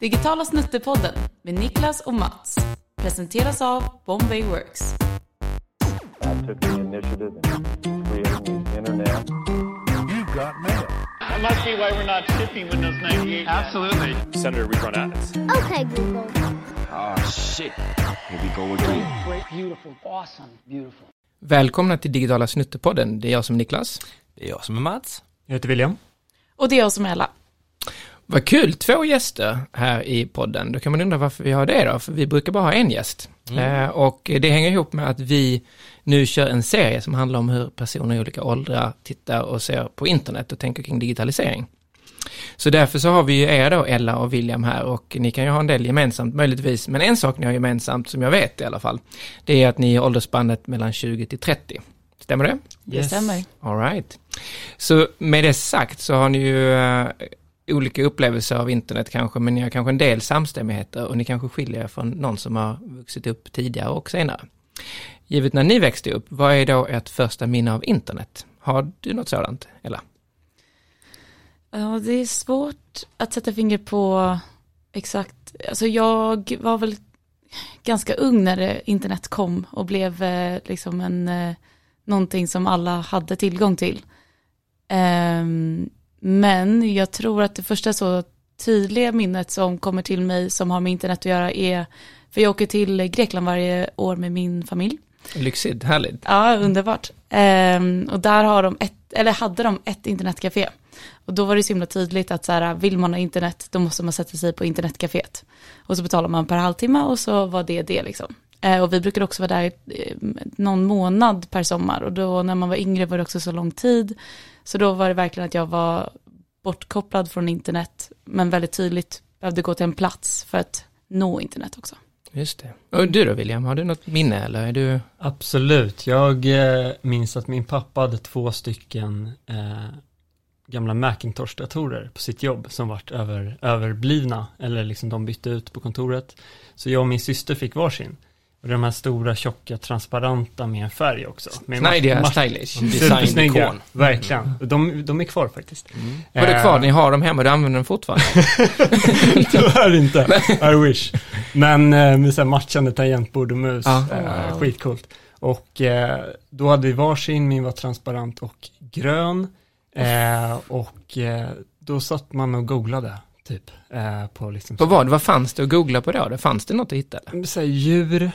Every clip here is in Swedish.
Digitala snuttepodden med Niklas och Mats. Presenteras av Bombay Works. I took the initiative in creating the internet. You got mail. That must be why we're not shipping Windows 98. Absolutely. Senator rerun ads. Okay, Google. Oh shit. Here we go again. Great, beautiful, awesome, beautiful. Välkomna till Digitala Snuttepodden. Det är jag som är Niklas. Det är jag som är Mats. Jag heter William. Och det är jag som är Ella. Vad kul, två gäster här i podden. Då kan man undra varför vi har det då, för vi brukar bara ha en gäst. Eh, och det hänger ihop med att vi nu kör en serie som handlar om hur personer i olika åldrar tittar och ser på internet och tänker kring digitalisering. Så därför så har vi ju er då, Ella och William här och ni kan ju ha en del gemensamt möjligtvis, men en sak ni har gemensamt som jag vet i alla fall, det är att ni är åldersspannet mellan 20 till 30. Stämmer det? Det stämmer. All right. Så med det sagt så har ni ju eh, olika upplevelser av internet kanske, men ni har kanske en del samstämmigheter och ni kanske skiljer er från någon som har vuxit upp tidigare och senare. Givet när ni växte upp, vad är då ert första minne av internet? Har du något sådant, Ella? Ja, det är svårt att sätta finger på exakt. Alltså jag var väl ganska ung när internet kom och blev eh, liksom en, eh, någonting som alla hade tillgång till. Ehm, men jag tror att det första så tydliga minnet som kommer till mig som har med internet att göra är, för jag åker till Grekland varje år med min familj. Lyxigt, härligt. Ja, underbart. Ehm, och där har de ett, eller hade de ett internetcafé. Och då var det så himla tydligt att så här, vill man ha internet, då måste man sätta sig på internetcaféet. Och så betalar man per halvtimme och så var det det liksom. Eh, och vi brukade också vara där eh, någon månad per sommar. Och då när man var yngre var det också så lång tid. Så då var det verkligen att jag var bortkopplad från internet, men väldigt tydligt behövde gå till en plats för att nå internet också. Just det. Och du då William, har du något minne eller är du? Absolut. Jag eh, minns att min pappa hade två stycken eh, gamla Macintosh-datorer på sitt jobb som vart över, överblivna eller liksom de bytte ut på kontoret. Så jag och min syster fick varsin. Och de här stora, tjocka, transparenta med en färg också. Snajdiga, mass- stylish. Supersnygga, Designikon. verkligen. De, de är kvar faktiskt. Var det kvar? Ni har dem hemma, du använder dem fortfarande? Tyvärr inte, I wish. Men eh, med så här matchande tangentbord och mus, Ja. eh, skitcoolt. Och eh, då hade vi varsin, min var transparent och grön. Eh, och eh, då satt man och googlade, typ. Eh, på liksom På vad? Vad fanns det att googla på då? Det fanns det något att hitta? Eller? så här, djur.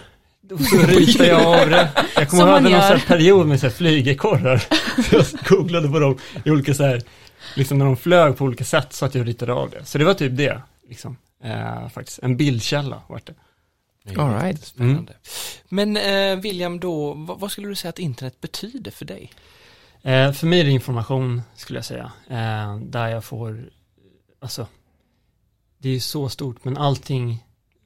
Så ritade jag av det. Jag kommer ihåg här gör. period med så här flygekorrar. Så jag googlade på dem i olika så här, liksom när de flög på olika sätt så att jag ritade av det. Så det var typ det, liksom. Eh, faktiskt, en bildkälla vart det. All right. Spännande. Men eh, William då, vad, vad skulle du säga att internet betyder för dig? Eh, för mig är det information, skulle jag säga. Eh, där jag får, alltså, det är ju så stort, men allting,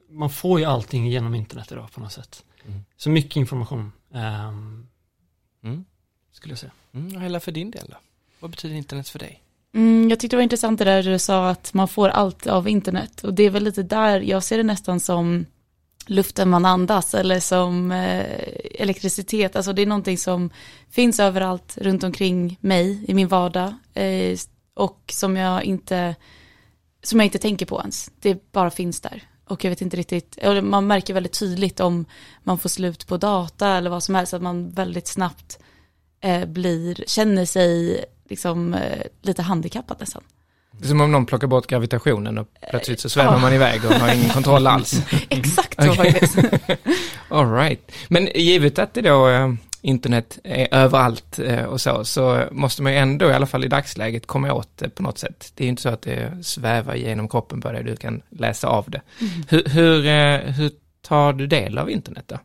man får ju allting genom internet idag på något sätt. Mm. Så mycket information, ehm, Mm. skulle jag säga. Mm, och Hela för din del då? Vad betyder internet för dig? Mm, jag tyckte det var intressant det där du sa att man får allt av internet. Och det är väl lite där, jag ser det nästan som luften man andas eller som eh, elektricitet. Alltså det är någonting som finns överallt runt omkring mig i min vardag. Eh, och som jag inte, som jag inte tänker på ens. Det bara finns där. Och jag vet inte riktigt, man märker väldigt tydligt om man får slut på data eller vad som helst, att man väldigt snabbt eh, blir, känner sig liksom eh, lite handikappad nästan. Det är som om någon plockar bort gravitationen och plötsligt så svävar ja. man iväg och har ingen kontroll alls. Exakt så Okej. faktiskt. All right. Men givet att det då eh, internet är överallt eh, och så, så måste man ju ändå i alla fall i dagsläget komma åt det på något sätt. Det är ju inte så att det svävar genom kroppen på dig, du kan läsa av det. Hur, hur, eh, hur tar du del av internet då?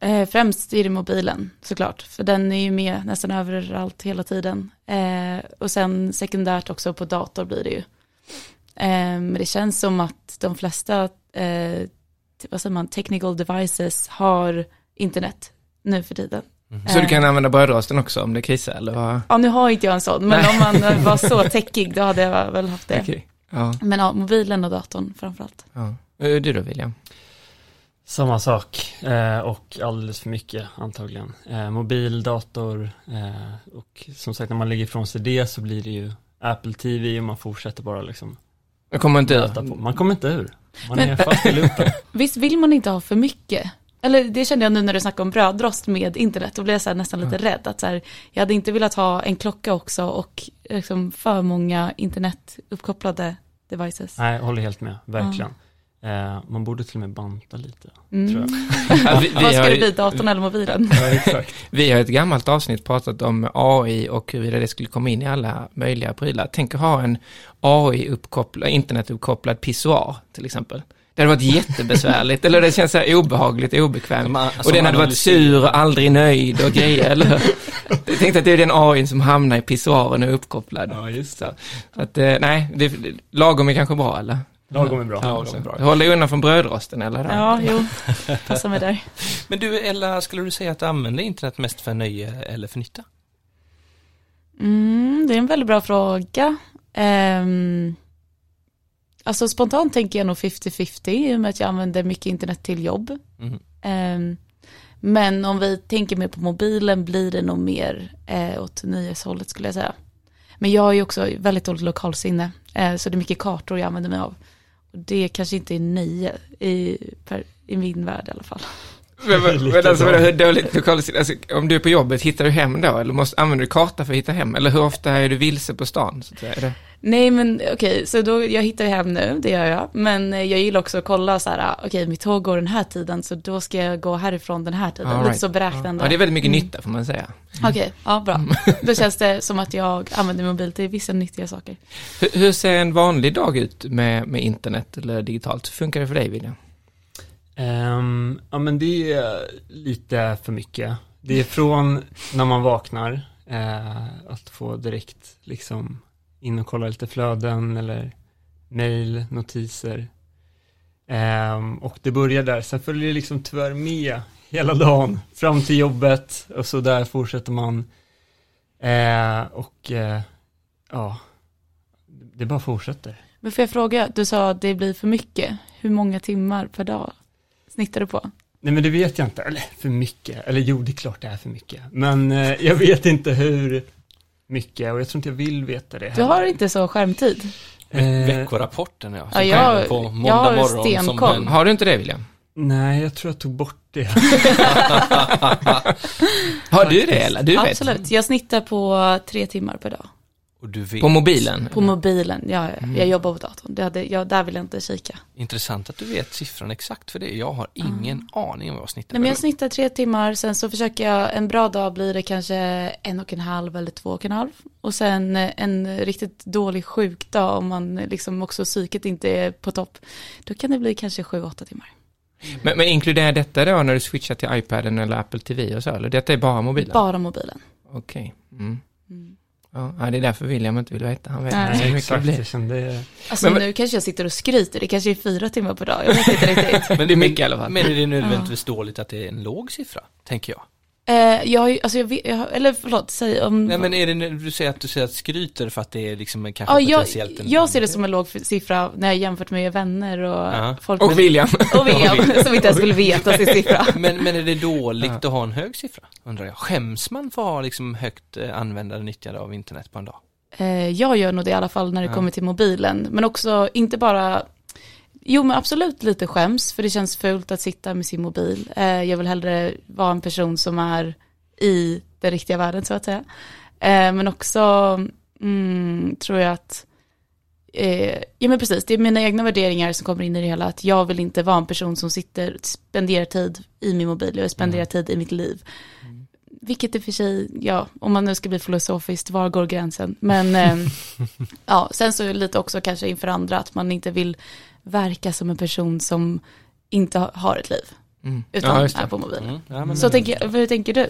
Eh, främst är det mobilen såklart, för den är ju med nästan överallt hela tiden. Och sen sekundärt också på dator blir det ju. Eh, men det känns som att de flesta, vad säger man, technical devices har internet nu för tiden. Så Eh, du kan använda brödrosten också om det krisar eller vad? Ja, nu har inte jag en sån, men om man eh, var så techig då hade jag väl haft det. Okej. Ja, Men ja, mobilen och datorn framförallt. ja. Eh, Du då William? Samma sak eh, och alldeles för mycket antagligen. Eh, mobil, dator eh, och som sagt när man lägger ifrån sig det så blir det ju Apple TV och man fortsätter bara liksom Jag kommer inte ur. Man kommer inte ur. Man Men- är fast i loopen. Visst vill man inte ha för mycket? Eller det kände jag nu när du snackade om brödrost med internet, då blev jag så här nästan lite rädd. Att så här, jag hade inte velat ha en klocka också och liksom för många internetuppkopplade devices. Nej, jag håller helt med, verkligen. Eh, man borde till och med banta lite, Mm. tror jag. Ja, vi, vi, Vad ska det bli, datorn eller mobilen? Ja, exakt. vi har ett gammalt avsnitt pratat om AI och huruvida det skulle komma in i alla möjliga prylar. Tänk att ha en AI-uppkopplad, internetuppkopplad pissoar till exempel. Det hade varit jättebesvärligt, eller det känns så här obehagligt, obekvämt. Som a- och den hade varit sur och aldrig nöjd och grejer, eller? Jag tänkte att det är den AI som hamnar i pissoaren och är uppkopplad. Ja, just det. Så att, eh, nej, det, lagom är kanske bra, eller? Lagom är bra. Lagom är bra. Håll dig undan från brödrosten, eller? Ja, jo, passar mig där. Men du Ella, skulle du säga att du använder internet mest för nöje eller för nytta? Mm, det är en väldigt bra fråga. Um, alltså spontant tänker jag nog 50-50 i och med att jag använder mycket internet till jobb. Mm. Ehm, men om vi tänker mer på mobilen blir det nog mer eh, åt nyhetshållet skulle jag säga. Men jag har ju också väldigt dåligt lokalsinne, eh, så det är mycket kartor jag använder mig av. Och det kanske inte är nöje i, per, i min värld i alla fall. Men, men, men alltså, hur dåligt lokalsinne, alltså, om du är på jobbet, hittar du hem då? Eller måste, använder du karta för att hitta hem? Eller hur ofta är du vilse på stan? Så att säga? Nej men okej, så då, jag hittar ju hem nu, det gör jag. Men eh, jag gillar också att kolla så här, ah, okej mitt tåg går den här tiden, så då ska jag gå härifrån den här tiden. All Lite right. så beräknande. Ja, det är väldigt mycket Mm. nytta får man säga. Okej, ja bra. Då känns det som att jag använder mobil till vissa nyttiga saker. Hur, hur ser en vanlig dag ut med, med internet eller digitalt? Hur funkar det för dig, William? Ehm, ja men det är lite för mycket. Det är från när man vaknar, eh, att få direkt liksom in och kolla lite flöden eller mail, notiser. Ehm, och det börjar där, sen följer det liksom tyvärr med hela dagen fram till jobbet och så där fortsätter man. Eh, och eh, ja, det bara fortsätter. Men får jag fråga, du sa att det blir för mycket. Hur många timmar per dag snittar du på? Nej men det vet jag inte, eller för mycket, eller jo det är klart det är för mycket, men eh, jag vet inte hur mycket och jag tror inte jag vill veta det Du heller. har inte så skärmtid. Eh, Veckorapporten ja. Ja, jag- på jag måndag har morgon som stenkoll. en- Har du inte det, William? Nej, jag tror jag tog bort det. Har du det, eller? Du vet? Absolut, jag snittar på tre timmar per dag. Och du vet. På mobilen? På mobilen, ja. Mm. jag jobbar på datorn. Det hade, jag, där vill jag inte kika. Intressant att du vet siffran exakt för det. Jag har ingen aning om vad jag snittar Nej men jag snittar tre timmar, sen så försöker jag, en bra dag blir det kanske en och en halv eller två och en halv. Och sen en riktigt dålig sjukdag om man liksom också psyket inte är på topp, då kan det bli kanske sju, åtta timmar. Men, men inkluderar detta då när du switchar till iPaden eller Apple TV och så? Eller detta är bara mobilen? Bara mobilen. Okej. Mm. Mm. Ja, det är därför William inte vill veta. Han vet Nej. inte hur mycket det blir. kände, Alltså Men- nu kanske jag sitter och skryter, det kanske är fyra timmar per dag, jag vet inte riktigt. Men det är mycket i alla fall. Men är det nödvändigtvis dåligt att det är en låg siffra? Tänker jag. Eh, jag har ju, alltså jag vet, jag har, eller förlåt, säg om... Nej men är det, du säger att du säger att skryter för att det är liksom en- kanske ja, jag, potentiellt en... jag ser det som en låg siffra när jag jämfört med vänner och Ja. folk. Och William. och William, som inte ens skulle veta sin siffra. Men, men är det dåligt att ha en hög siffra? Undrar jag. Skäms man för att ha liksom högt eh, användare nyttjande av internet på en dag? Eh, jag gör nog det i alla fall när det Ja. kommer till mobilen. Men också inte bara, jo men absolut lite skäms, för det känns fult att sitta med sin mobil. Eh, jag vill hellre vara en person som är i den riktiga världen så att säga. Eh, men också mm, tror jag att, eh, ja men precis, det är mina egna värderingar som kommer in i det hela. Att jag vill inte vara en person som sitter, spenderar tid i min mobil, jag vill spendera tid i mitt liv. Vilket i och för sig, ja, om man nu ska bli filosofiskt, var går gränsen? Men ehm, ja, sen så lite också kanske inför andra att man inte vill verka som en person som inte ha- har ett liv, Mm. utan Ja, är på mobilen. Mm. Ja, men Så tänker jag, hur tänker du?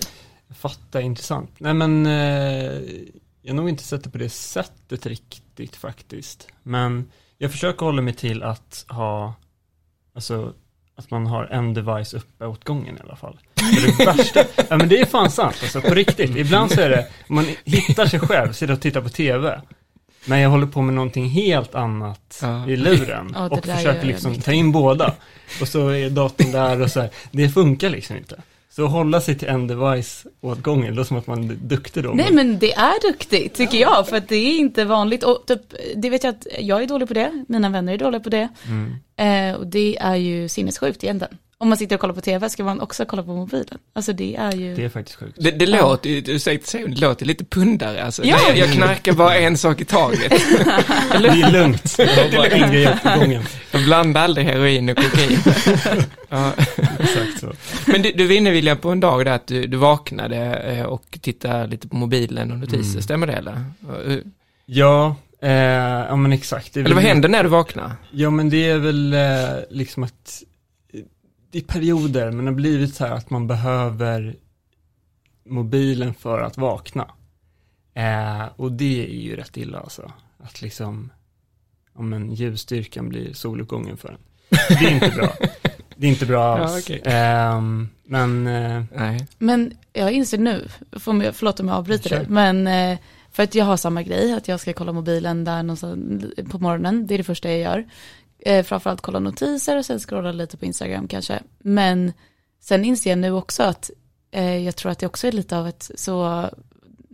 fatta intressant. Nej men, eh, jag har nog inte sett det på det sättet riktigt faktiskt. Men jag försöker hålla mig till att ha, alltså, att man har en device uppe åt gången i alla fall. Det värsta, ja men det är fan sant alltså, på riktigt. Ibland så är det, man hittar sig själv, sitter och tittar på tv. Men jag håller på med någonting helt annat Ja. i luren Ja, och försöker liksom ta in båda. Och så är datorn där och så här, det funkar liksom inte. Så att hålla sig till en device åt gången, det som att man är duktig då. Nej men det är duktigt tycker jag för att det är inte vanligt och typ, det vet jag att jag är dålig på det, mina vänner är dåliga på det. Mm. Eh, och det är ju sinnessjukt egentligen. Om man sitter och kollar på tv ska man också kolla på mobilen. Alltså det är ju... Det är faktiskt sjukt. Det, det låter ju, ursäkta det låter lite pundare alltså. Ja. Nej, jag knarkar bara en sak i taget. Det är lugnt, jag har bara en grej åt gången. Jag blandar aldrig heroin och kokain. ja. Exakt så. Men du, du var inne William på en dag där att du, du vaknade eh, och tittade lite på mobilen och notiser, Mm. stämmer det eller? Eh, Ja, eh, ja men exakt. Eller vad händer när du vaknar? Ja men det är väl eh, liksom att eh, det är perioder men det har blivit så här att man behöver mobilen för att vakna. Eh, och det är ju rätt illa alltså. Att liksom, om en ljusstyrkan blir soluppgången för en. Det är inte bra. Det är inte bra alls. Ja, okej. Ehm, men eh, Nej. Men jag inser nu, förlåt om jag avbryter dig, men eh, för att jag har samma grej, att jag ska kolla mobilen där någonstans på morgonen, det är det första jag gör. Eh, framförallt kolla notiser och sen scrolla lite på Instagram kanske. Men sen inser jag nu också att eh, jag tror att det också är lite av ett så,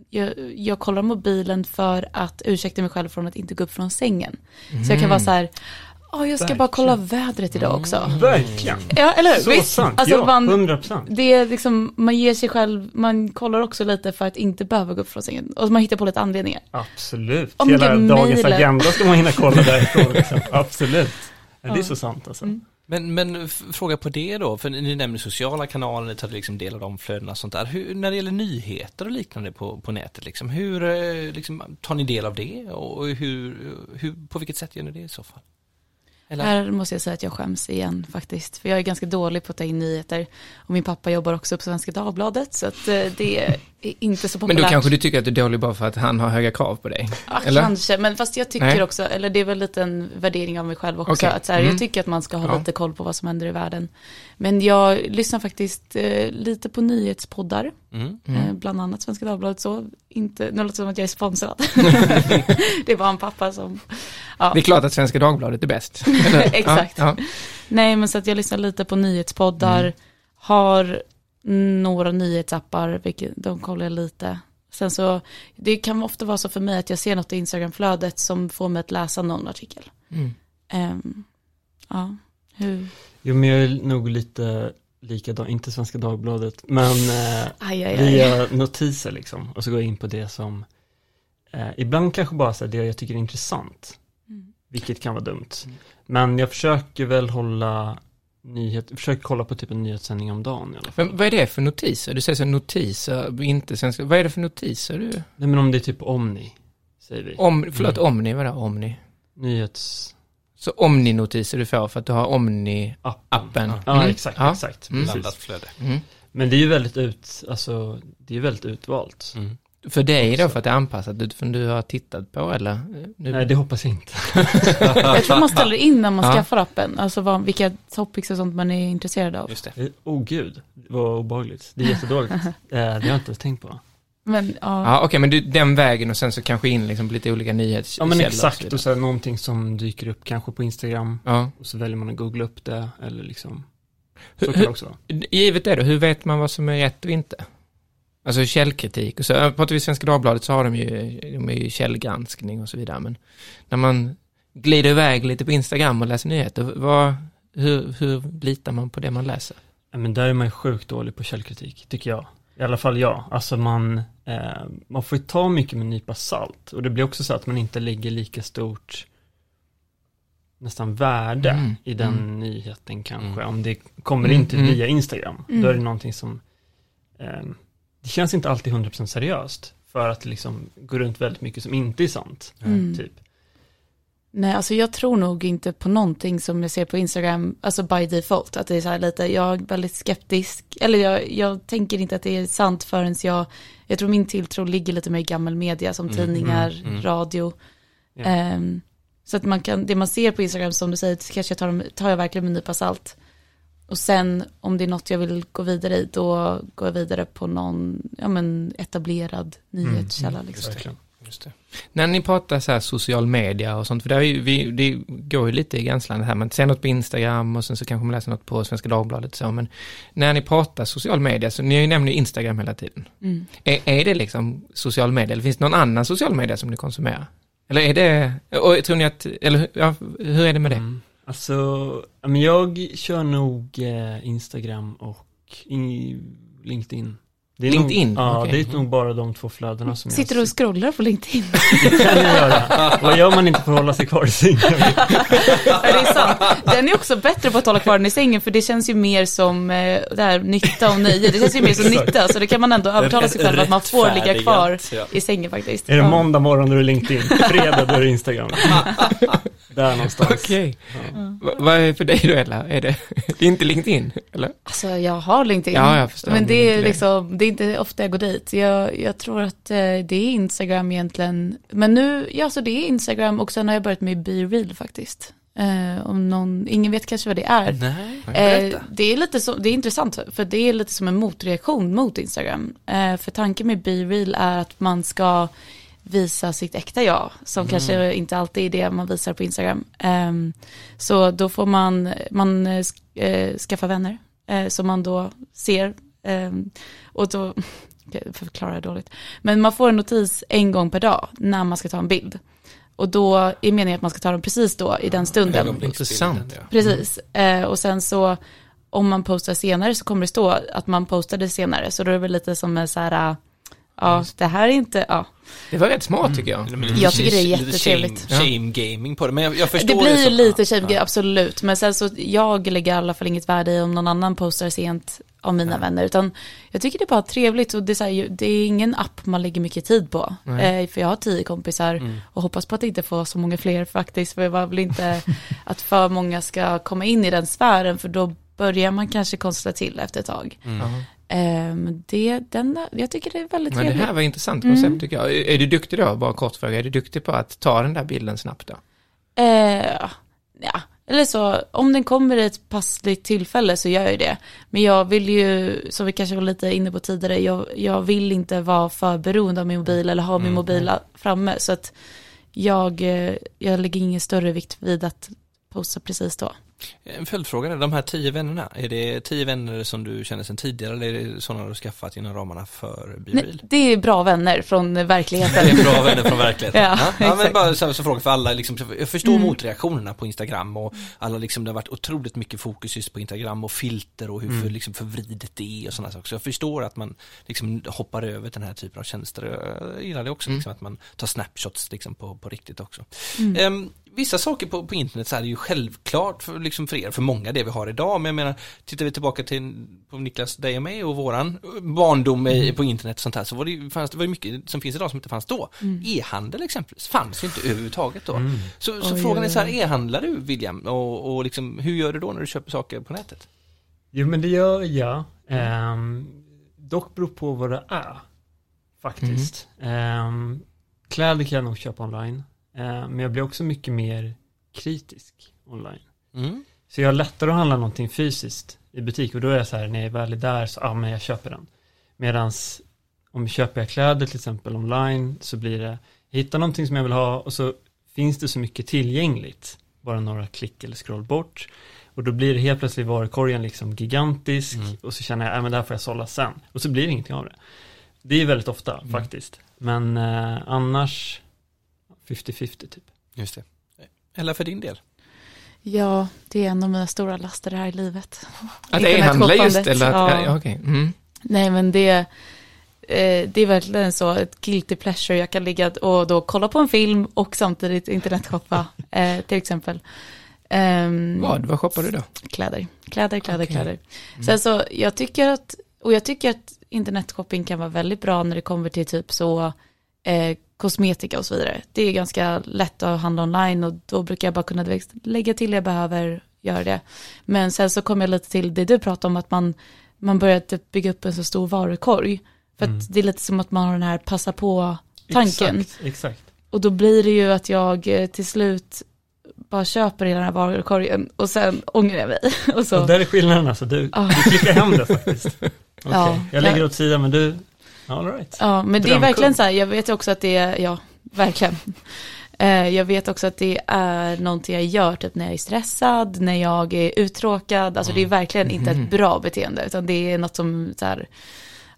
jag, jag kollar mobilen för att ursäkta mig själv från att inte gå upp från sängen. Så jag kan vara så här, "Åh, jag ska bara kolla vädret idag också. verkligen. Ja, eller hur? Så Visst? sant, Alltså, ja, man, 100 procent. det är liksom, man ger sig själv, man kollar också lite för att inte behöva gå upp från sängen. Och man hittar på lite anledningar. Absolut. Om Hela dagens mailar- agenda ska man hinna kolla därifrån. Liksom. Absolut. Ja, det är så sant alltså. Mm. Men, men fråga på det då, för ni nämner sociala kanaler, ni tar liksom del av de flödena och sånt där. Hur, när det gäller nyheter och liknande på, på nätet, liksom, hur eh, liksom, tar ni del av det och hur, hur, på vilket sätt gör ni det i så fall? Eller? Här måste jag säga att jag skäms igen faktiskt. För jag är ganska dålig på att ta in nyheter. Och min pappa jobbar också på Svenska Dagbladet. Så att eh, det inte så Men populärt. då kanske du tycker att du är dålig bara för att han har höga krav på dig? Ja, eller? kanske, men fast jag tycker Nej. också, eller det är väl lite en värdering av mig själv också, Okej. att så här, Mm. jag tycker att man ska ha Ja. lite koll på vad som händer i världen. Men jag lyssnar faktiskt eh, lite på nyhetspoddar, Mm. eh, bland annat Svenska Dagbladet så, inte, nu låter det som att jag är sponsrad. det är bara en pappa som, ja. Det är klart att Svenska Dagbladet är bäst. Exakt. Ja, Nej, men så att jag lyssnar lite på nyhetspoddar, Mm. har några nyhetsappar, vilket, de kollar jag lite. Sen så, det kan ofta vara så för mig att jag ser något i Instagramflödet som får mig att läsa någon artikel. ja. Mm. Ehm, ja, hur, Jo, men jag är nog lite likadan, inte Svenska Dagbladet, men eh, aj, aj, aj. via notiser liksom. Och så går jag in på det som, eh, ibland kanske bara så här, det jag tycker är intressant, Mm. vilket kan vara dumt. Men jag försöker väl hålla nyhet, försöker kolla på typ en nyhetssändning om dagen i alla fall. Men vad är det för notiser? Du säger så notiser, inte svenska. Vad är det för notiser du? Nej men om det är typ Omni, säger vi. Om, förlåt, Mm. Omni, vad är det? Omni? Nyhetsappen. Så Omni-notiser du får för att du har Omni-appen? Ja, Mm. exakt, Ja. exakt. Mm. Precis. Blandat flöde. Mm. Men det är ju väldigt ut, alltså, det är ju väldigt utvalt. Mm. För dig då, för att det är anpassat utifrån du har tittat på eller? Nu, Nej, det hoppas jag inte. Jag tror man ställer in när man Ja. skaffar appen, alltså vad, vilka topics och sånt man är intresserad av. Just det. Eh, Oh gud, vad obehagligt. Det är jättedåligt. eh, det har jag inte ens tänkt på. Men ja, Ja, okej, men du, den vägen och sen så kanske in liksom på lite olika nyhetskällor. Ja men och exakt, så och är det någonting som dyker upp kanske på Instagram Ja. och så väljer man att googla upp det eller liksom, så Hur- kan det också vara. Givet det då, hur vet man vad som är rätt och inte? Alltså källkritik och så, äh, pratar vi Svenska Dagbladet så har de ju, de är ju källgranskning och så vidare, men när man glider iväg lite på Instagram och läser nyheter, vad, hur, hur litar man på det man läser? Ja, men där är man ju sjukt dålig på källkritik, tycker jag. I alla fall jag. Alltså man, eh, man får ju ta mycket med en nypa salt. Och det blir också så att man inte lägger lika stort nästan värde Mm, i den mm. nyheten kanske. Mm. Om det kommer Mm, in till mm. via Instagram. Mm. Då är det någonting som, eh, det känns inte alltid 100% seriöst. För att det liksom går runt väldigt mycket som inte är sant. Mm. Typ. Nej, alltså jag tror nog inte på någonting som jag ser på Instagram, alltså by default, att det är så här lite, jag är väldigt skeptisk, eller jag, jag tänker inte att det är sant förrän jag, jag tror min tilltro ligger lite mer i gammal media som Mm, tidningar, mm, mm. radio. Ja. Ehm, så att man kan, det man ser på Instagram som du säger, kanske jag tar, dem- tar jag verkligen med en nypa salt. Och sen om det är något jag vill gå vidare i, då går jag vidare på någon, ja men etablerad nyhetskälla Mm, liksom. Verkligen. Just det. När ni pratar så här social media och sånt, för det, är ju, vi, det går ju lite i gränslandet här, man ser något på Instagram och sen så kanske man läser något på Svenska Dagbladet så, men när ni pratar social media, så ni nämner ju Instagram hela tiden. Mm. Är, är det liksom social media, eller finns det någon annan social media som ni konsumerar? Eller är det, och tror ni att, eller hur- ja, hur är det med det? Mm. Alltså, jag kör nog eh, Instagram och LinkedIn. Det är LinkedIn? Nog, ja, Okej. det är nog bara de två flödena som Sitter du jag och scrollar på LinkedIn? Det kan jag göra. Vad gör man inte för att hålla sig kvar i sängen? Ja, det är sant. Den är också bättre på att hålla kvar den i sängen för det känns ju mer som eh, det här nytta och nöje. Det känns ju mer som nytta så det kan man ändå övertala sig själv att man får ligga kvar i sängen faktiskt. Är det måndag morgon då är det LinkedIn, fredag då är det Instagram. Där någonstans. Okej. Va- Vad är det för dig då Ella? Är det, det är inte LinkedIn, eller? Alltså jag har LinkedIn. Ja, jag förstår, Men det är liksom, det är inte ofta jag går dit. Jag, jag tror att eh, det är Instagram egentligen. Men nu, ja så det är Instagram och sen har jag börjat med Be Real faktiskt. Eh, om någon, ingen vet kanske vad det är. Nej, Eh, det är lite så, det är intressant för det är lite som en motreaktion mot Instagram. Eh, för tanken med Be Real är att man ska visa sitt äkta jag, som kanske inte alltid är det man visar på Instagram. Ehm, så då får man, man eh, skaffa vänner eh, som man då ser. Ehm, och då, jag förklarar dåligt. Men man får en notis en gång per dag när man ska ta en bild. Och då är meningen att man ska ta den precis då i den stunden. Intressant. Precis. Eh, och sen så om man postar senare så kommer det stå att man postade senare. Så då är det väl lite som en så här, ja det här är inte, ja. Det var rätt smart tycker jag. Lite Jag tycker det är jättetrevligt. Shame, shame gaming på det, men jag, jag förstår Det blir ju lite ja, shame, absolut. Men sen så, jag lägger i alla fall inget värde i om någon annan postar sent av mina vänner. Utan jag tycker det är bara trevligt och det är, så här, det är ingen app man lägger mycket tid på. Eh, för jag har tio kompisar Mm. och hoppas på att inte få så många fler faktiskt. För jag vill inte att för många ska komma in i den sfären. För då börjar man kanske konstra till efter ett tag. Mm. Ehm, det, den, jag tycker det är väldigt Men det trevligt. här var intressant koncept tycker jag. Är är du duktig då, bara kort fråga, är du duktig på att ta den där bilden snabbt då? Eh, ja, eller så, om den kommer i ett passligt tillfälle så gör jag ju det. Men jag vill ju, som vi kanske var lite inne på tidigare, jag, jag vill inte vara för beroende av min mobil eller ha min mobil framme. Så att jag, eh, jag lägger ingen större vikt vid att posta precis då. En följdfråga, är de här tio vännerna, är det tio vänner som du känner sedan tidigare eller är det sådana du har skaffat inom ramarna för BeReal? det är bra vänner från Det verkligen. är bra vänner från verkligheten. Ja, ja, men bara så, så fråga för alla, liksom, jag förstår Mm. motreaktionerna på Instagram och alla liksom, det har varit otroligt mycket fokus just på Instagram och filter och hur Mm. för, liksom, förvridet det är och sådana saker. Så jag förstår att man liksom hoppar över den här typen av tjänster. Jag gillar det också, liksom, att man tar snapshots liksom, på, på riktigt också. Mm. Ehm, vissa saker på, på internet så är det ju självklart för, liksom för er, för många det vi har idag, men jag menar, tittar vi tillbaka till på Niklas, dig och mig och våran barndom i, på internet och sånt här, så var det fanns, det var mycket som finns idag som inte fanns då. E-handel exempelvis fanns ju inte överhuvudtaget då. Så, så Oj, frågan är så här, e-handlar du William? Och, och liksom, hur gör du då när du köper saker på nätet? Jo men det gör jag. Ehm, dock beror på vad det är. Faktiskt. Ehm, kläder kan jag nog köpa online. Ehm, men jag blir också mycket mer kritisk online. Mm. Så jag har lättare att handla någonting fysiskt i butik och då är jag så här när jag väl är där så, ja men jag köper den. Medans om köper jag kläder till exempel online så blir det, jag hittar någonting som jag vill ha och så finns det så mycket tillgängligt. Bara några klick eller scroll bort. Och då blir det helt plötsligt varukorgen liksom gigantisk Mm. och så känner jag, ja men det här får jag sålla sen. Och så blir det ingenting av det. Det är väldigt ofta faktiskt. Men eh, annars 50-50 typ. Just det. Eller för din del? Ja, det är en av mina stora laster här i livet. Att e-handla just, Internetshoppandet, eller att, ja. okej. Mm. Nej men det, eh, det är verkligen så, ett guilty pleasure. Jag kan ligga och då kolla på en film och samtidigt internetshoppa, eh, till exempel. Ehm, Vad, vad shoppar du då? Kläder, kläder, kläder, Okej. kläder. Sen så, jag tycker att, och jag tycker att internetshopping kan vara väldigt bra när det kommer till typ så eh, kosmetika och så vidare. Det är ganska lätt att handla online och då brukar jag bara kunna lägga till det jag behöver, göra det. Men sen så kommer jag lite till det du pratade om, att man, man börjar typ bygga upp en så stor varukorg. För att det är lite som att man har den här passa på-tanken. Exakt, exakt. Och då blir det ju att jag eh, till slut bara köper hela den här varukorgen och sen ångrar jag mig. Och så, Och där är skillnaden alltså, du, Ja. du klickar hem det faktiskt. Okej, Ja. jag lägger åt sidan men du, all right. ja, men det är verkligen så här, jag vet också att det är, ja, verkligen. Eh, Jag vet också att det är någonting jag gör typ när jag är stressad, när jag är uttråkad. Alltså det är verkligen inte ett bra beteende, utan det är något som så här,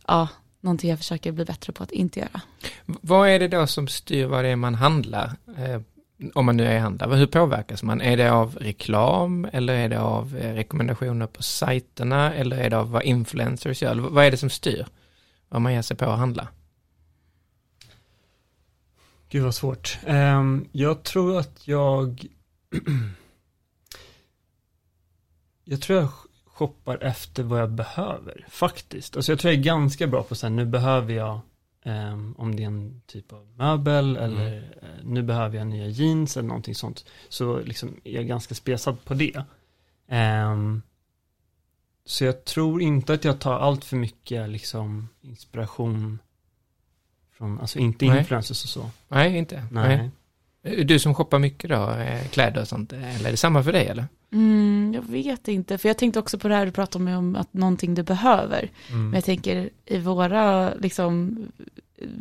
ja, någonting jag försöker bli bättre på att inte göra. Vad är det då som styr vad det är man handlar? Eh, om man nu är handlare, hur påverkas man? Är det av reklam eller är det av eh, rekommendationer på sajterna eller är det av vad influencers gör? Vad är det som styr vad man ger sig på att handla? Gud vad svårt. Ehm, jag tror att jag Jag tror jag shoppar efter vad jag behöver, faktiskt. Alltså jag tror jag är ganska bra på sen, nu behöver jag ehm, om det är en typ av möbel eller eh, nu behöver jag nya jeans eller någonting sånt. Så liksom är jag ganska spesad på det. Ehm, så jag tror inte att jag tar allt för mycket liksom inspiration från, alltså inte Nej. influencers och så. Nej, inte? Nej. Nej. Du som shoppar mycket då, eh, kläder och sånt, eller är det samma för dig eller? Mm, jag vet inte, för jag tänkte också på det här du pratade om, om att någonting du behöver. Mm. Men jag tänker i våra, liksom,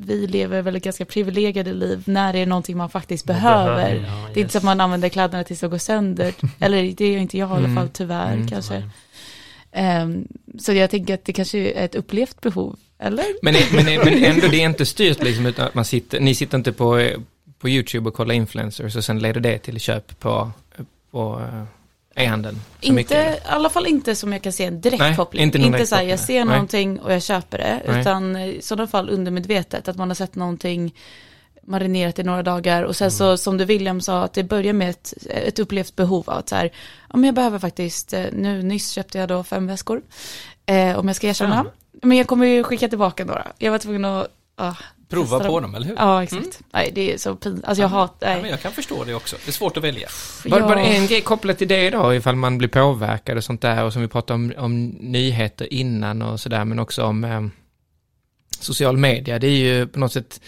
vi lever väl ett ganska privilegierade liv när det är någonting man faktiskt Man behöver. ja, Det är yes. inte så att man använder kläderna tills de går sönder. Eller det är inte jag i alla Mm. fall, tyvärr Mm, kanske. tyvärr. Ehm, så jag tänker att det kanske är ett upplevt behov, eller? Men, men, men ändå, det är inte styrt liksom, utan att man sitter, ni sitter inte på, eh, på YouTube och kollar influencers och sen leder det till köp på, på eh, e-handeln? mycket, Inte, eller? I alla fall inte som jag kan se en direkt Nej, koppling. inte Inte, så här, jag ser Nej. någonting och jag köper det. Nej. Utan i sådana fall undermedvetet, att man har sett någonting marinerat i några dagar och sen Mm. så som du William sa att det börjar med ett, ett upplevt behov av att så här, ja men jag behöver faktiskt, eh, nu nyss köpte jag då fem väskor, eh, om jag ska erkänna. Fem? Men jag kommer ju skicka tillbaka några. Jag var tvungen att, ah, Prova på dem, eller hur? Ja, exakt. Nej, det är så pinsamt. Alltså jag hatar, Ja, men nej. jag kan förstå det också. Det är svårt att välja. Var, var det jag- en grej kopplat till det då, ifall man blir påverkad och sånt där, och som vi pratade om, om nyheter innan och sådär, men också om eh, social media, det är ju på något sätt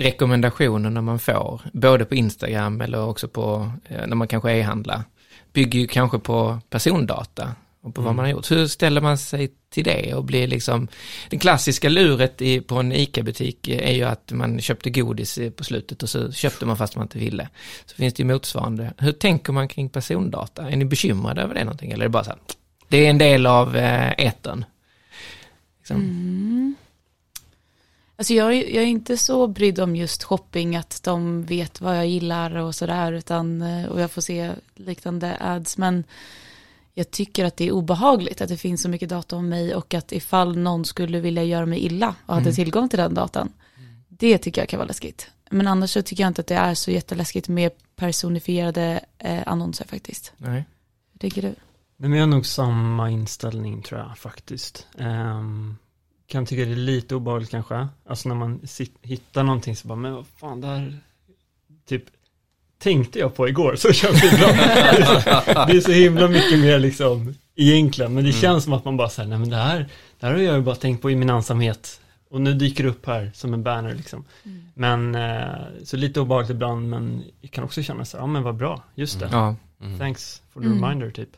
rekommendationerna man får, både på Instagram eller också på, eh, när man kanske e-handlar, bygger ju kanske på persondata och på vad man har gjort. Hur ställer man sig till det och blir liksom, det klassiska luret i, på en ICA-butik är ju att man köpte godis eh, på slutet och så köpte man fast man inte ville. Så finns det ju motsvarande. Hur tänker man kring persondata? Är ni bekymrade över det någonting eller är det bara så här, det är en del av eh, etern? Liksom. Mm. Alltså jag, är- jag är inte så brydd om just shopping, att de vet vad jag gillar och sådär, utan, eh, och jag får se liknande ads, men jag tycker att det är obehagligt att det finns så mycket data om mig och att ifall någon skulle vilja göra mig illa och hade Mm. tillgång till den datan, det tycker jag kan vara läskigt. Men annars så tycker jag inte att det är så jätteläskigt med personifierade eh, annonser faktiskt. Nej. Hur tycker du? Nej, men jag har nog samma inställning tror jag faktiskt. Ehm, kan tycka det är lite obehagligt kanske. Alltså när man sit, hittar någonting så bara, men vad fan det här, typ, tänkte jag på igår så känns det bra. det är så himla mycket mer liksom, egentligen, men det känns som att man bara säger, nej men det här, det här har jag ju bara tänkt på i min ensamhet. Och nu dyker det upp här som en banner liksom. Men, eh, så lite obehagligt ibland, men jag kan också känna så här, ja men vad bra, just det. Ja. Mm. Thanks for the Mm. reminder typ.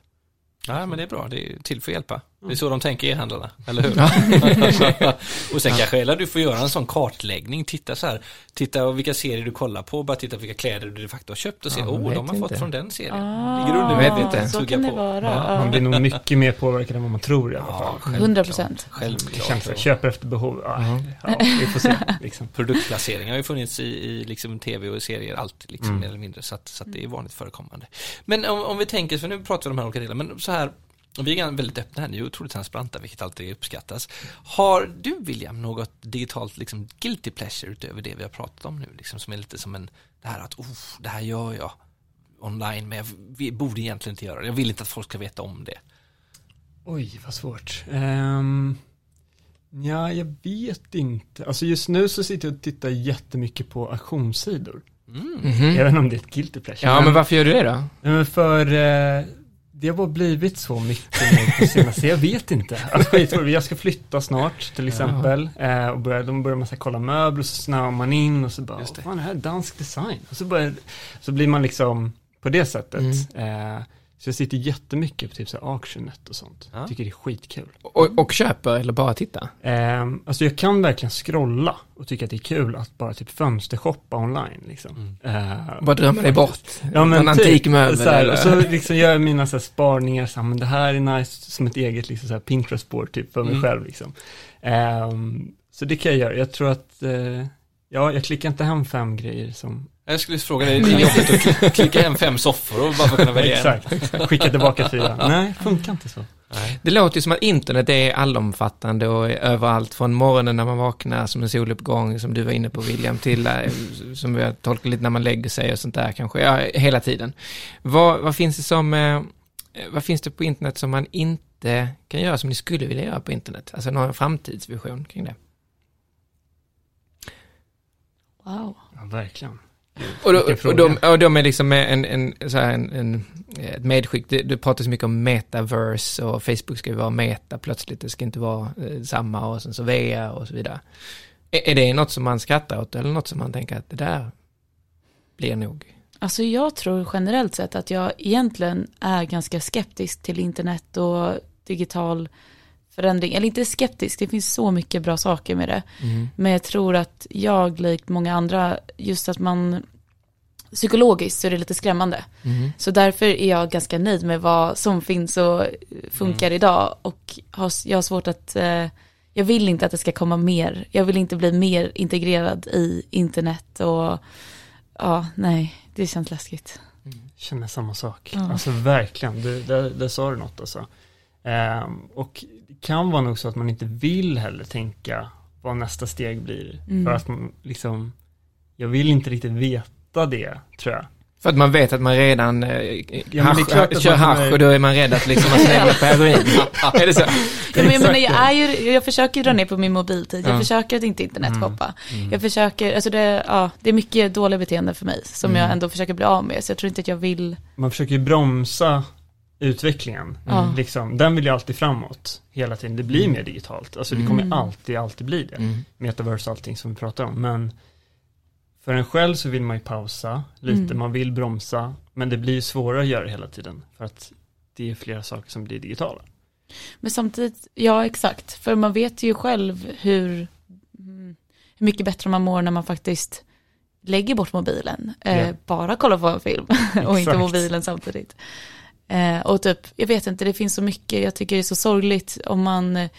Ja, men det är bra. Det är till för att hjälpa. Det är så de tänker e-handlarna, eller hur? och sen kanske, eller du får göra en sån kartläggning, titta så här, titta vilka serier du kollar på, bara titta vilka kläder du de facto har köpt och se, Ja, oh, de har inte. fått från den serien. Ah, Ligger under vet inte. Så kan det på. vara. Ja, Ja, Man blir nog mycket mer påverkad än vad man tror i alla Ja, fall. självklart. 100 procent. Jag Självklart. köper efter behov. Ja, ja, vi får se. Liksom. Produktplacering har ju funnits i, i liksom tv och serier, allt liksom Mm. mer eller mindre, så att, så att det är vanligt förekommande. Men om, om vi tänker, för nu pratar vi om de här olika delarna, men så här, vi är väldigt öppna här, ni är otroligt transparenta, vilket alltid uppskattas. Har du, William, något digitalt liksom guilty pleasure utöver det vi har pratat om nu, liksom som är lite som en, det här att, oh, det här gör jag online, men jag vi borde egentligen inte göra det. Jag vill inte att folk ska veta om det. Oj, vad svårt. Um, ja, jag vet inte. Alltså just nu så sitter jag och tittar jättemycket på auktionssidor. Mm. Mhm. Jag vet inte om det är ett guilty pleasure. Ja, men varför gör du det då? Men för eh, det har bara blivit så mycket nu på senaste, jag vet inte. Alltså, jag ska flytta snart till exempel. Eh, och börjar, de börjar man så kolla möbler och så snöar man in och så bara, Just det. fan är det här dansk design? Och så, börjar, så blir man liksom på det sättet. Eh, Så jag sitter jättemycket på typ så här Auctionet och sånt. Ja. Tycker det är skitkul. Och, och köper eller bara tittar? Um, alltså jag kan verkligen scrolla och tycka att det är kul att bara typ fönstershoppa online liksom. Eh, Bara drömma dig bort? Ja men Någon typ, så här, eller? och så liksom gör jag mina så här spaningar, så här, men det här är nice som ett eget liksom så här Pinterest-board typ för mig Mm. själv liksom. Ehm, så det kan jag göra, jag tror att, eh, ja jag klickar inte hem fem grejer som, Jag skulle fråga dig, det är jobbigt att kli- klicka hem fem soffor och bara för att kunna välja en. exakt, skicka tillbaka fyra. Nej, funkar inte så. Det låter ju som att internet är allomfattande och är överallt från morgonen när man vaknar som en soluppgång som du var inne på William till eh, som vi har tolkat lite när man lägger sig och sånt där kanske, ja, hela tiden. Vad, vad finns det som, eh, vad finns det på internet som man inte kan göra som ni skulle vilja göra på internet? Alltså någon framtidsvision kring det. Wow. Ja, verkligen. Och, då, och, de, och de är liksom en, en, så här en, en, ett medskick, det, det pratas mycket om metaverse och Facebook ska ju vara meta plötsligt, det ska inte vara eh, samma och sen så VR och så vidare. Är, är det något som man skrattar åt eller något som man tänker att det där blir nog? Alltså jag tror generellt sett att jag egentligen är ganska skeptisk till internet och digital förändring. Eller inte skeptisk, det finns så mycket bra saker med det. Men jag tror att jag, likt många andra, just att man psykologiskt så är det lite skrämmande. Så därför är jag ganska nöjd med vad som finns och funkar idag. Och har, jag har svårt att, eh, jag vill inte att det ska komma mer. Jag vill inte bli mer integrerad i internet och ja, nej, det känns läskigt. Känner samma sak. Ja. Alltså verkligen, du, där, där sa du något alltså. Ehm, och kan vara nog så att man inte vill heller tänka vad nästa steg blir. Mm. För att man liksom, jag vill inte riktigt veta det, tror jag. För att man vet att man redan eh, är hasch, att kör man hasch kommer- och då är man rädd att liksom man på heroin. är det så? Ja, men jag, menar, jag, är ju, jag försöker dra ner på min mobiltid, jag Ja. försöker att inte internetshoppa. Jag försöker, alltså det, ja, det är mycket dåliga beteenden för mig som jag ändå försöker bli av med. Så jag tror inte att jag vill, Man försöker ju bromsa utvecklingen. Ja. Liksom, den vill ju alltid framåt hela tiden. Det blir mer digitalt. Alltså det kommer Mm. alltid, alltid bli det. Mm. Metaverse och allting som vi pratar om. Men för en själv så vill man ju pausa lite, Mm. man vill bromsa. Men det blir ju svårare att göra hela tiden. För att det är flera saker som blir digitala. men samtidigt, ja exakt, för man vet ju själv hur, mm, hur mycket bättre man mår när man faktiskt lägger bort mobilen. Eh, Ja. Bara kollar på en film och inte mobilen samtidigt. Eh, och typ, jag vet inte, det finns så mycket, jag tycker det är så sorgligt om man eh,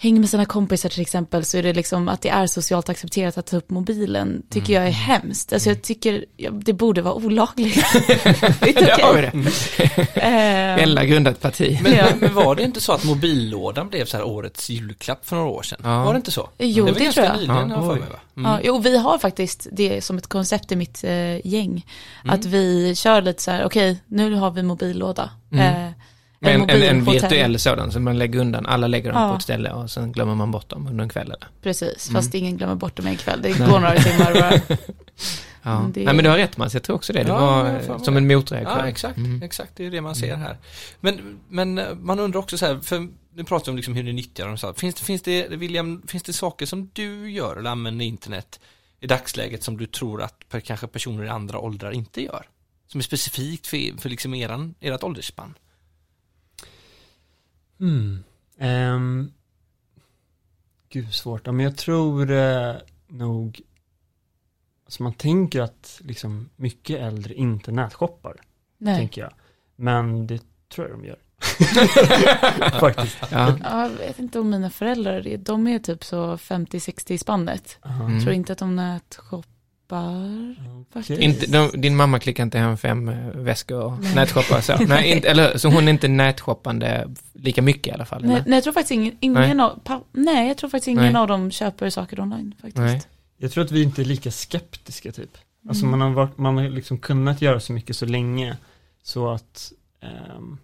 hänger med sina kompisar till exempel så är det liksom att det är socialt accepterat att ta upp mobilen tycker jag är hemskt. Alltså jag tycker ja, det borde vara olagligt. det har vi det. Eh, Ella grundat parti. Men, Ja. men, var det inte så att mobillådan blev så här årets julklapp för några år sedan? Ja. Var det inte så? Jo, det, det tror jag. nyligen, Ja, mig? Mm. Ja, jo, vi har faktiskt det som ett koncept i mitt eh, gäng. Att vi kör lite så här, okej, nu har vi mobillåda. Eh, Men en, en, en virtuell sådan som man lägger undan, alla lägger dem Ja. på ett ställe och sen glömmer man bort dem under en kväll eller? Precis, fast ingen glömmer bort dem en kväll. Det går några timmar bara. Ja. Mm, det- Nej men du har rätt Mats, jag tror också det. Det Ja, var som en motreaktion. Ja, exakt, Mm. exakt, det är det man ser här. Men, men eh, man undrar också så här, för nu pratar vi om liksom hur ni nyttjar dem. Så här. Finns, det, finns, det, William, finns det saker som du gör eller använder internet i dagsläget som du tror att kanske personer i andra åldrar inte gör? Som är specifikt för, för liksom eran, ert åldersspann? Mm. Um, gud svårt. Men jag tror eh, nog, alltså man tänker att liksom mycket äldre inte nätshoppar, Nej. tänker jag. Men det tror jag de gör. Faktiskt. Ja. Ja, jag vet inte om mina föräldrar, är- de är typ så 50-60 i spannet. Mm. Tror inte att de nätshoppar. Okej. Inte, de, din mamma klickar inte hem fem eh, väskor och Nej. nätshoppar så. Nej, inte, eller? Så hon är inte nätshoppande lika mycket i alla fall? Nej, nej, jag tror faktiskt ingen, ingen Nej. av, pa, nej, jag tror faktiskt ingen Nej. av dem köper saker online faktiskt. Nej. Jag tror att vi inte är lika skeptiska typ. Alltså Mm. man har, varit, man har liksom kunnat göra så mycket så länge. Så att, ehm,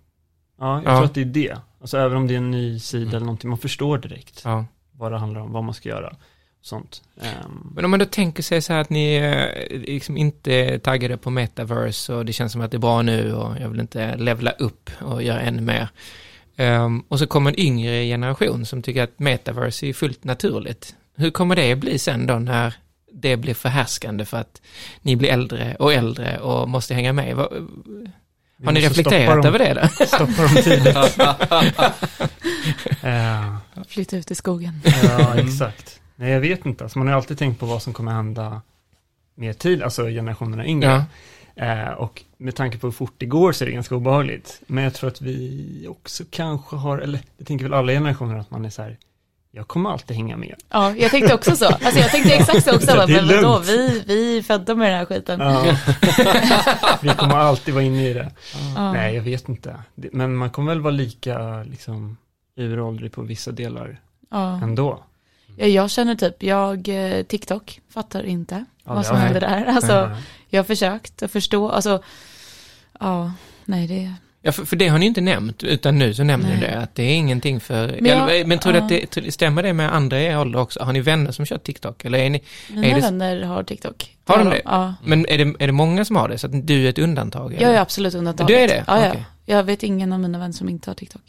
ja, jag Ja. tror att det är det. Alltså även om det är en ny sida Mm. eller någonting, man förstår direkt Ja. vad det handlar om, vad man ska göra. Sånt. Ehm, Men om man då tänker sig så här att ni eh, liksom inte är taggade på metaverse och det känns som att det är bra nu och jag vill inte levla upp och göra ännu mer. Ehm, och så kommer en yngre generation som tycker att metaverse är fullt naturligt. Hur kommer det bli sen då när det blir förhärskande för att ni blir äldre och äldre och måste hänga med? Vi Har ni reflekterat över det då? Stoppa dem tidigt. Eh, Flytta ut i skogen. Ja, exakt. Nej, jag vet inte. Alltså, man har alltid tänkt på vad som kommer hända med tid, alltså generationerna yngre. Ja. Eh, och med tanke på hur fort det går så är det ganska obehagligt. Men jag tror att vi också kanske har, eller det tänker väl alla generationer att man är så här, jag kommer alltid hänga med. Ja, jag tänkte också så. Alltså jag tänkte exakt så också. Så Men vadå, vi, vi är födda med den här skiten. Ja. vi kommer alltid vara inne i det. Ja. Nej, jag vet inte. Men man kommer väl vara lika liksom uråldrig på vissa delar Ja. ändå. Ja, jag känner typ, jag, eh, TikTok, fattar inte Ja, vad som händer där. Alltså, Ja. jag har försökt att förstå, alltså, ja, nej det, Ja, för, för det har ni inte nämnt, utan nu så nämner ni det, att det är ingenting för... Men jag- men tror du ja. att det, stämmer det med andra i er ålder också? Har ni vänner som kör TikTok? Eller är ni, mina Är det- vänner har TikTok. Har de det? Ja. men är det, är det många som har det? Så att du är ett undantag? Jag eller? är absolut undantaget. Du är det? Ja, ja. Okej. Jag vet ingen av mina vänner som inte har TikTok.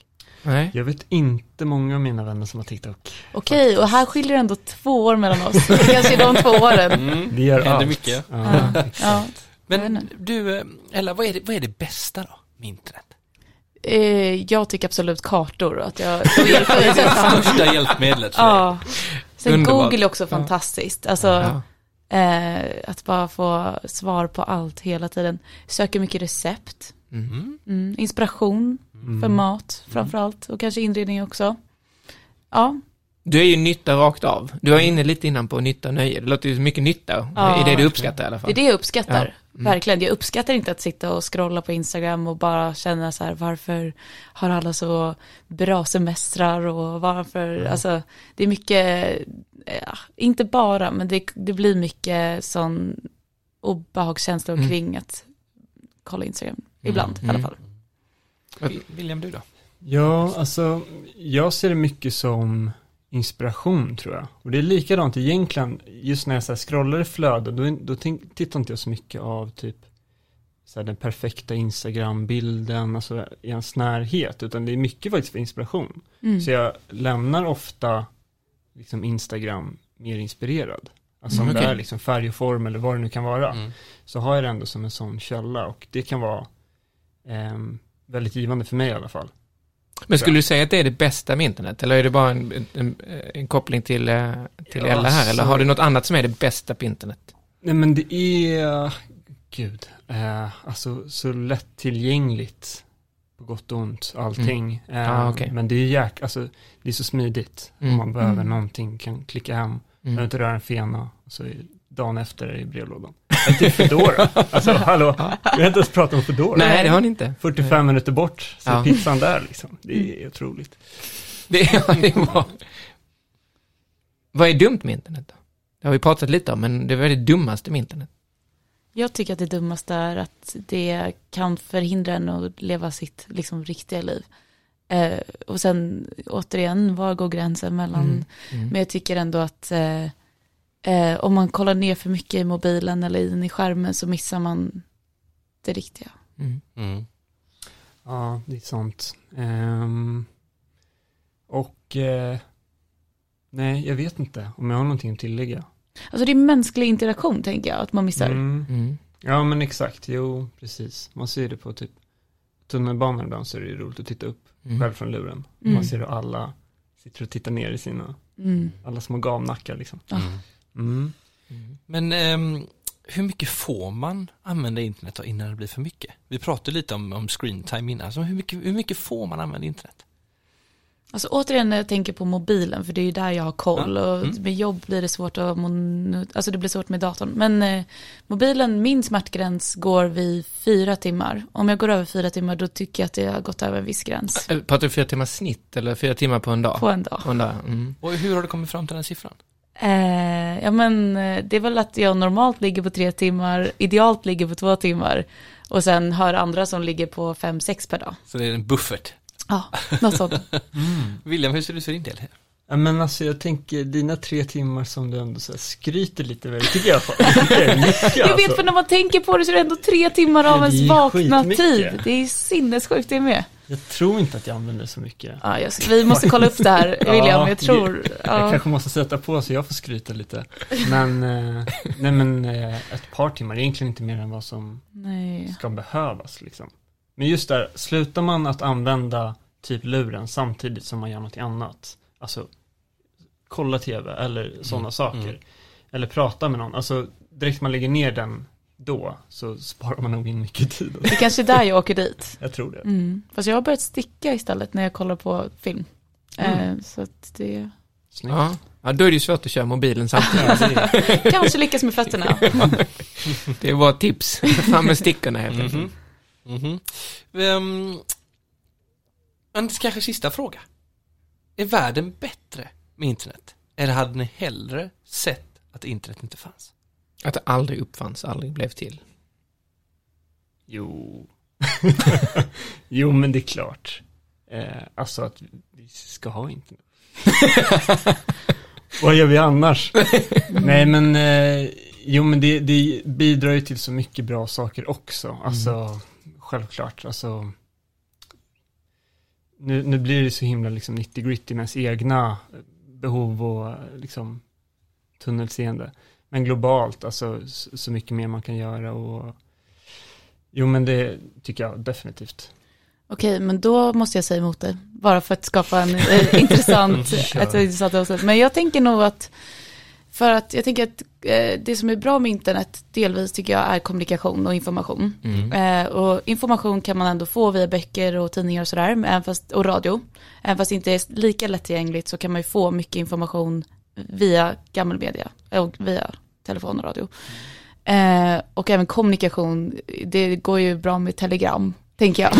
Nej. Jag vet inte många av mina vänner som har TikTok. Okej, och här skiljer ändå två år mellan oss. Det kanske är de två åren. Mm. Det gör Händer allt. mycket. Ja, Ja. Men du, eh, Ella, vad är, det, vad är det bästa då med internet? Eh, jag tycker absolut kartor. Att jag, Det är det. det största hjälpmedlet för dig. Ja. Sen Underbart. Google är också fantastiskt. Alltså, Ja. eh, att bara få svar på allt hela tiden. Söker mycket recept. Mm. Mm, inspiration Mm. för mat framförallt. Och kanske inredning också. Ja, Du är ju nytta rakt av. Du var inne lite innan på nytta och nöje. Det låter ju mycket nytta Ja, i det du uppskattar i alla det fall. är det jag uppskattar. Ja. Mm. Verkligen. Jag uppskattar inte att sitta och scrolla på Instagram och bara känna så här, varför har alla så bra semestrar och varför, alltså, det är mycket, ja, inte bara, men det, det blir mycket sån obehagskänsla Mm. kring att kolla Instagram. Ibland i alla Mm. fall. William, du då? Ja, alltså jag ser det mycket som inspiration tror jag. Och det är likadant egentligen, just när jag så här scrollar i flöden, då, då tänk, tittar inte jag så mycket av typ så här, den perfekta Instagram-bilden, alltså i ens närhet, utan det är mycket faktiskt för inspiration. Mm. Så jag lämnar ofta liksom Instagram mer inspirerad. Alltså om Mm, det är liksom färg och form eller vad det nu kan vara. Mm. Så har jag det ändå som en sån källa och det kan vara ehm, väldigt givande för mig i alla fall. Men skulle du säga att det är det bästa med internet? Eller är det bara en, en, en, koppling till, eh, till Ja, Ella här? Eller har du något annat som är det bästa på internet? Nej men det är, gud, eh, alltså så lättillgängligt på gott och ont, allting. Eh, Ah, okej. Men det är jäk, alltså det är så smidigt. Mm. Om man behöver Mm. någonting, kan klicka hem, behöver Mm. inte röra en fena, så är dagen efter i brevlådan. Eller typ Foodora, alltså hallå, vi har inte ens pratat om Foodora. Nej, det har ni inte. 45 minuter bort, så Ja. pizzan där liksom. Det är otroligt. Det, ja, det bra. Vad är dumt med internet då? Det har vi pratat lite om, men det var det dummaste med internet. Jag tycker att det dummaste är att det kan förhindra en att leva sitt liksom, riktiga liv. Eh, och sen återigen, var går gränsen mellan, Mm. Mm. men jag tycker ändå att eh, eh, om man kollar ner för mycket i mobilen eller in i skärmen så missar man det riktiga. Mm. Mm. Ja, det är sant. Ehm, och eh, nej, jag vet inte om jag har någonting att tillägga. Alltså det är mänsklig interaktion tänker jag att man missar. Mm. Mm. Ja, men exakt. Jo, precis. Man ser det på typ tunnelbanan ibland så är det ju roligt att titta upp Mm. själv från luren. Mm. Man ser hur alla sitter och tittar ner i sina, Mm. alla små gamnackar liksom. Ja. Mm. Mm. Men ehm, hur mycket får man använda internet innan det blir för mycket? Vi pratade lite om, om screen time innan, så hur mycket, hur mycket får man använda internet? Alltså återigen när jag tänker på mobilen, för det är ju där jag har koll. Och Mm. med jobb blir det svårt att, alltså det blir svårt med datorn. Men eh, mobilen, min smärtgräns går vid fyra timmar. Om jag går över fyra timmar då tycker jag att det har gått över en viss gräns. Äh, Pratar du fyra timmars snitt eller fyra timmar på en dag? På en dag. På en dag. Mm. Och hur har du kommit fram till den siffran? Eh, ja men eh, det är väl att jag normalt ligger på tre timmar, idealt ligger på två timmar. Och sen har andra som ligger på fem, sex per dag. Så det är en buffert. Ja, något sånt. William, hur ser ut för din del? Ja, men alltså jag tänker, dina tre timmar som du ändå så här skryter lite det tycker jag, är mycket Jag alltså. vet för när man tänker på det så är det ändå tre timmar av är ens vakna tid. Det är sinnessjukt det med. Jag tror inte att jag använder så mycket. Ja, jag, vi måste kolla upp det här, Ja, William. Jag tror... Jag Ja. kanske måste sätta på så jag får skryta lite. Men, eh, nej men eh, ett par timmar, egentligen inte mer än vad som Nej. ska behövas liksom. Men just där, slutar man att använda typ luren samtidigt som man gör något annat, alltså kolla tv eller sådana Mm, saker, mm. eller prata med någon, alltså direkt man lägger ner den då så sparar man nog in mycket tid. Det kanske är där jag åker dit. Jag tror det. Mm. Fast jag har börjat sticka istället när jag kollar på film. Mm. Eh, så att det Snyggt. Ja. ja, då är det ju svårt att köra mobilen samtidigt. Är, kanske lyckas med fötterna. Det är bara ett tips. Fram med stickorna helt enkelt. Mhm. Mhm. Ehm, en kanske sista fråga. Är världen bättre med internet? Eller hade ni hellre sett att internet inte fanns? Att det aldrig uppfanns, aldrig blev till. jo. jo, men det är klart. Eh, alltså att vi ska ha internet. Vad gör vi annars? Nej, men eh, jo, men det, det bidrar ju till så mycket bra saker också. Alltså, självklart. Alltså, nu, nu blir det så himla liksom 90 gritty med ens egna behov och liksom tunnelseende. Men globalt, alltså så, så mycket mer man kan göra och jo men det tycker jag definitivt. Okej, men då måste jag säga emot dig. Bara för att skapa en eh, intressant, ett intressant avsnitt. Men jag tänker nog att, för att jag tänker att eh, det som är bra med internet delvis tycker jag är kommunikation och information. Mm. Eh, och information kan man ändå få via böcker och tidningar och sådär, även fast, och radio. Även fast det inte är lika lättillgängligt så kan man ju få mycket information via gammal media och via telefon och radio. Eh, och även kommunikation, det går ju bra med telegram, tänker jag.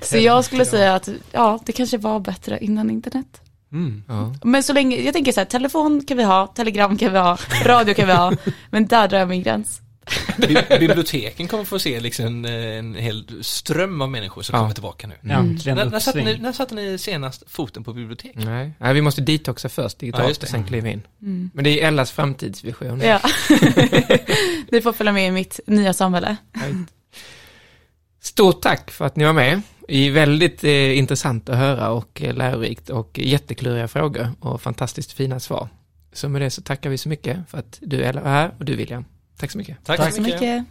så jag skulle säga att, ja, det kanske var bättre innan internet. Mm. Ja. Men så länge, jag tänker så här, telefon kan vi ha, telegram kan vi ha, radio kan vi ha, men där drar jag min gräns. Bi- Biblioteken kommer få se liksom en, en hel ström av människor som Ja. kommer tillbaka nu. Äntligen När, när, satte ni, när satte ni senast foten på bibliotek? Nej. Nej, vi måste detoxa först Ja, digitalt just det. och sen kliva in. Mm. Men det är Ellas framtidsvision. Ja, ni får följa med i mitt nya samhälle. Stort tack för att ni var med. Det är väldigt eh, intressant att höra och eh, lärorikt och jättekluriga frågor och fantastiskt fina svar. Så med det så tackar vi så mycket för att du Ella var här och du William. Tack så mycket. Tack, Tack så mycket.